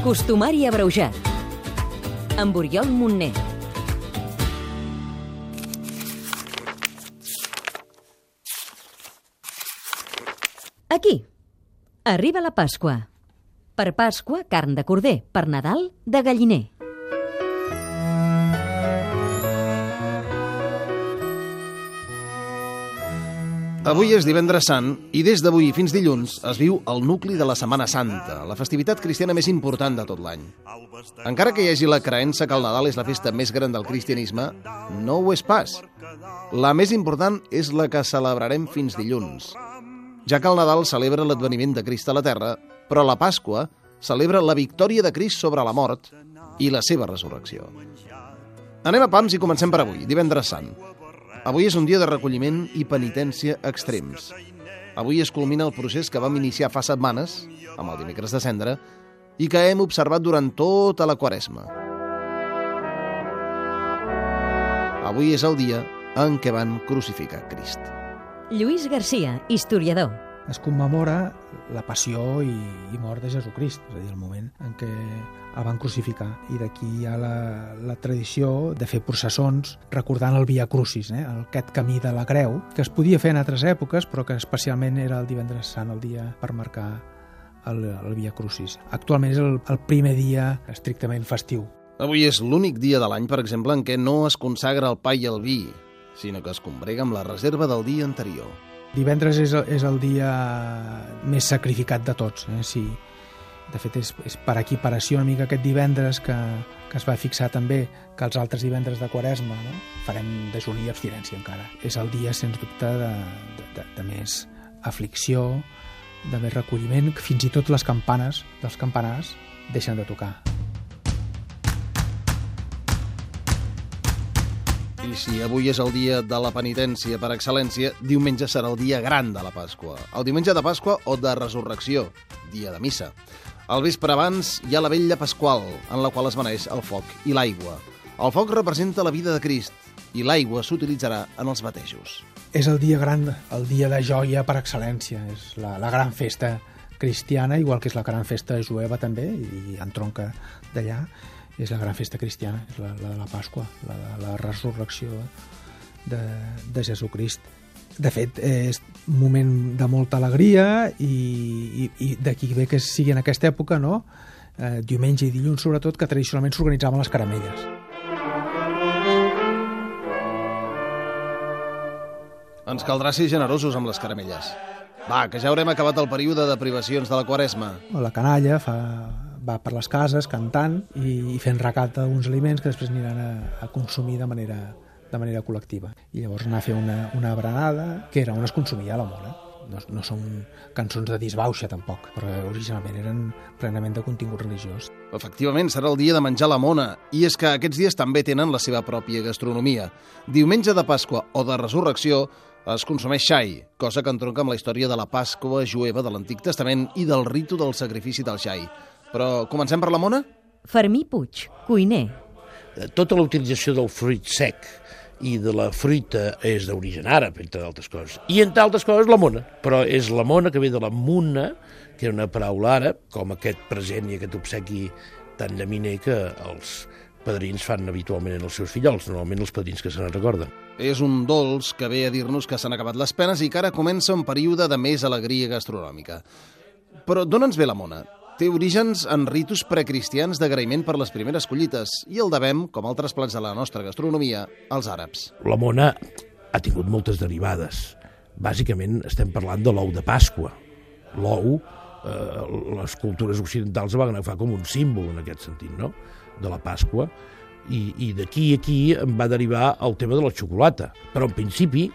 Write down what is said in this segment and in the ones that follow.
Costumari abreujat. Amb Oriol Montner. Aquí. Arriba la Pasqua. Per Pasqua, carn de corder. Per Nadal, de galliner. Avui és divendres sant i des d'avui fins dilluns es viu el nucli de la Setmana Santa, la festivitat cristiana més important de tot l'any. Encara que hi hagi la creença que el Nadal és la festa més gran del cristianisme, no ho és pas. La més important és la que celebrarem fins dilluns, ja que el Nadal celebra l'adveniment de Crist a la Terra, però la Pasqua celebra la victòria de Crist sobre la mort i la seva resurrecció. Anem a pams i comencem per avui, divendres sant. Avui és un dia de recolliment i penitència extrems. Avui es culmina el procés que vam iniciar fa setmanes, amb el dimecres de cendre, i que hem observat durant tota la quaresma. Avui és el dia en què van crucificar Crist. Lluís Garcia, historiador. Es commemora la passió i, i mort de Jesucrist, és a dir, el moment en què el van crucificar. I d'aquí hi ha la, la tradició de fer processons recordant el Via Crucis, eh? aquest camí de la creu, que es podia fer en altres èpoques, però que especialment era el divendres sant, el dia per marcar el, el Via Crucis. Actualment és el, el primer dia estrictament festiu. Avui és l'únic dia de l'any, per exemple, en què no es consagra el pa i el vi, sinó que es combrega amb la reserva del dia anterior. Divendres és, el- és el dia més sacrificat de tots. Eh? Sí. De fet, és, és per equiparació una mica aquest divendres que, que es va fixar també que els altres divendres de Quaresma no? farem dejuní i abstinència encara. És el dia, sens dubte, de, de, de, de més aflicció, de més recolliment, fins i tot les campanes dels campanars deixen de tocar. I si avui és el dia de la penitència per excel·lència, diumenge serà el dia gran de la Pasqua. El diumenge de Pasqua o de Resurrecció, dia de missa. Al vespre abans hi ha la vella pasqual, en la qual es beneix el foc i l'aigua. El foc representa la vida de Crist i l'aigua s'utilitzarà en els batejos. És el dia gran, el dia de joia per excel·lència. És la, la gran festa cristiana, igual que és la gran festa jueva també, i entronca d'allà. És la gran festa cristiana, és la, la de la Pasqua, la de la resurrecció de, de Jesucrist. De fet, és un moment de molta alegria i, i, i d'aquí ve que sigui en aquesta època, no? Eh, diumenge i dilluns, sobretot, que tradicionalment s'organitzaven les caramelles. Ens caldrà ser generosos amb les caramelles. Va, que ja haurem acabat el període de privacions de la quaresma. la canalla fa, va per les cases cantant i, i fent recat d'uns aliments que després aniran a, a consumir de manera, de manera col·lectiva. I llavors anar a fer una, una berenada, que era on es consumia la mona. No, no són cançons de disbauxa, tampoc, però originalment eren plenament de contingut religiós. Efectivament, serà el dia de menjar la mona, i és que aquests dies també tenen la seva pròpia gastronomia. Diumenge de Pasqua o de Resurrecció es consumeix xai, cosa que entronca amb la història de la Pasqua jueva de l'Antic Testament i del ritu del sacrifici del xai. Però comencem per la mona? Fermí Puig, cuiner. Eh, tota la utilització del fruit sec i de la fruita és d'origen àrab, entre d'altres coses. I, entre altres coses, la mona. Però és la mona que ve de la muna, que era una paraula àrab, com aquest present i aquest obsequi tan llaminer que els padrins fan habitualment en els seus fillols, normalment els padrins que se n'en recorden. És un dolç que ve a dir-nos que s'han acabat les penes i que ara comença un període de més alegria gastronòmica. Però d'on ens ve la mona? Té orígens en ritus precristians d'agraïment per les primeres collites i el devem, com altres plats de la nostra gastronomia, als àrabs. La mona ha tingut moltes derivades. Bàsicament estem parlant de l'ou de Pasqua. L'ou, eh, les cultures occidentals van agafar com un símbol en aquest sentit, no?, de la Pasqua, i, i d'aquí a aquí em va derivar el tema de la xocolata. Però en principi,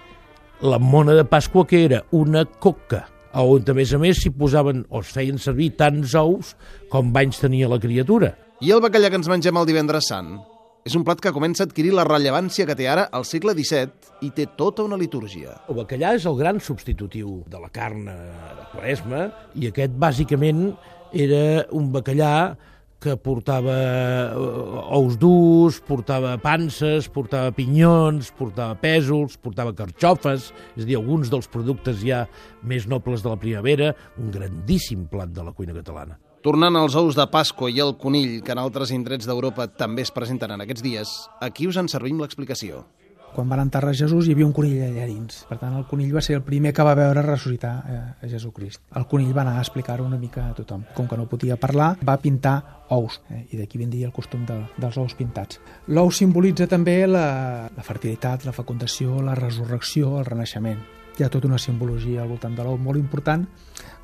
la mona de Pasqua que era una coca, on a més a més s'hi posaven o es feien servir tants ous com banys tenia la criatura. I el bacallà que ens mengem el divendres sant és un plat que comença a adquirir la rellevància que té ara al segle XVII i té tota una litúrgia. El bacallà és el gran substitutiu de la carn eh, de quaresma i aquest bàsicament era un bacallà que portava eh, ous durs, portava panses, portava pinyons, portava pèsols, portava carxofes, és a dir, alguns dels productes ja més nobles de la primavera, un grandíssim plat de la cuina catalana. Tornant als ous de Pasqua i el conill, que en altres indrets d'Europa també es presenten en aquests dies, aquí us en servim l'explicació. Quan van enterrar Jesús hi havia un conill allà dins. Per tant, el conill va ser el primer que va veure ressuscitar eh, a Jesucrist. El conill va anar a explicar-ho una mica a tothom. Com que no podia parlar, va pintar ous, eh, i d'aquí vindria el costum de, dels ous pintats. L'ou simbolitza també la, la fertilitat, la fecundació, la resurrecció, el renaixement. Hi ha tota una simbologia al voltant de l'ou molt important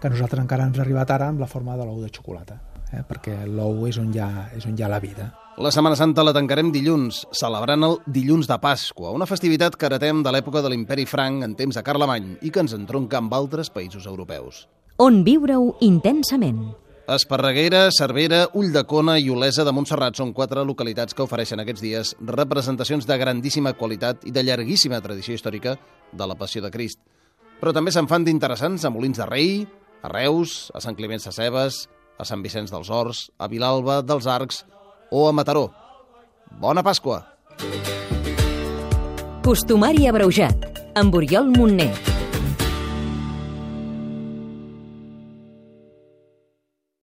que nosaltres encara ens ha arribat ara amb la forma de l'ou de xocolata, eh, perquè l'ou és, on hi ha, és on hi ha la vida. La Setmana Santa la tancarem dilluns, celebrant el Dilluns de Pasqua, una festivitat que heretem de l'època de l'imperi franc en temps de Carlemany i que ens entronca amb altres països europeus. On viure-ho intensament. Esparreguera, Cervera, Ulldecona i Olesa de Montserrat són quatre localitats que ofereixen aquests dies representacions de grandíssima qualitat i de llarguíssima tradició històrica de la Passió de Crist. Però també se'n fan d'interessants a Molins de Rei, a Reus, a Sant Climent Sacebes, a Sant Vicenç dels Horts, a Vilalba dels Arcs o a Mataró. Bona Pasqua! Costumari abreujat, amb Oriol Montner.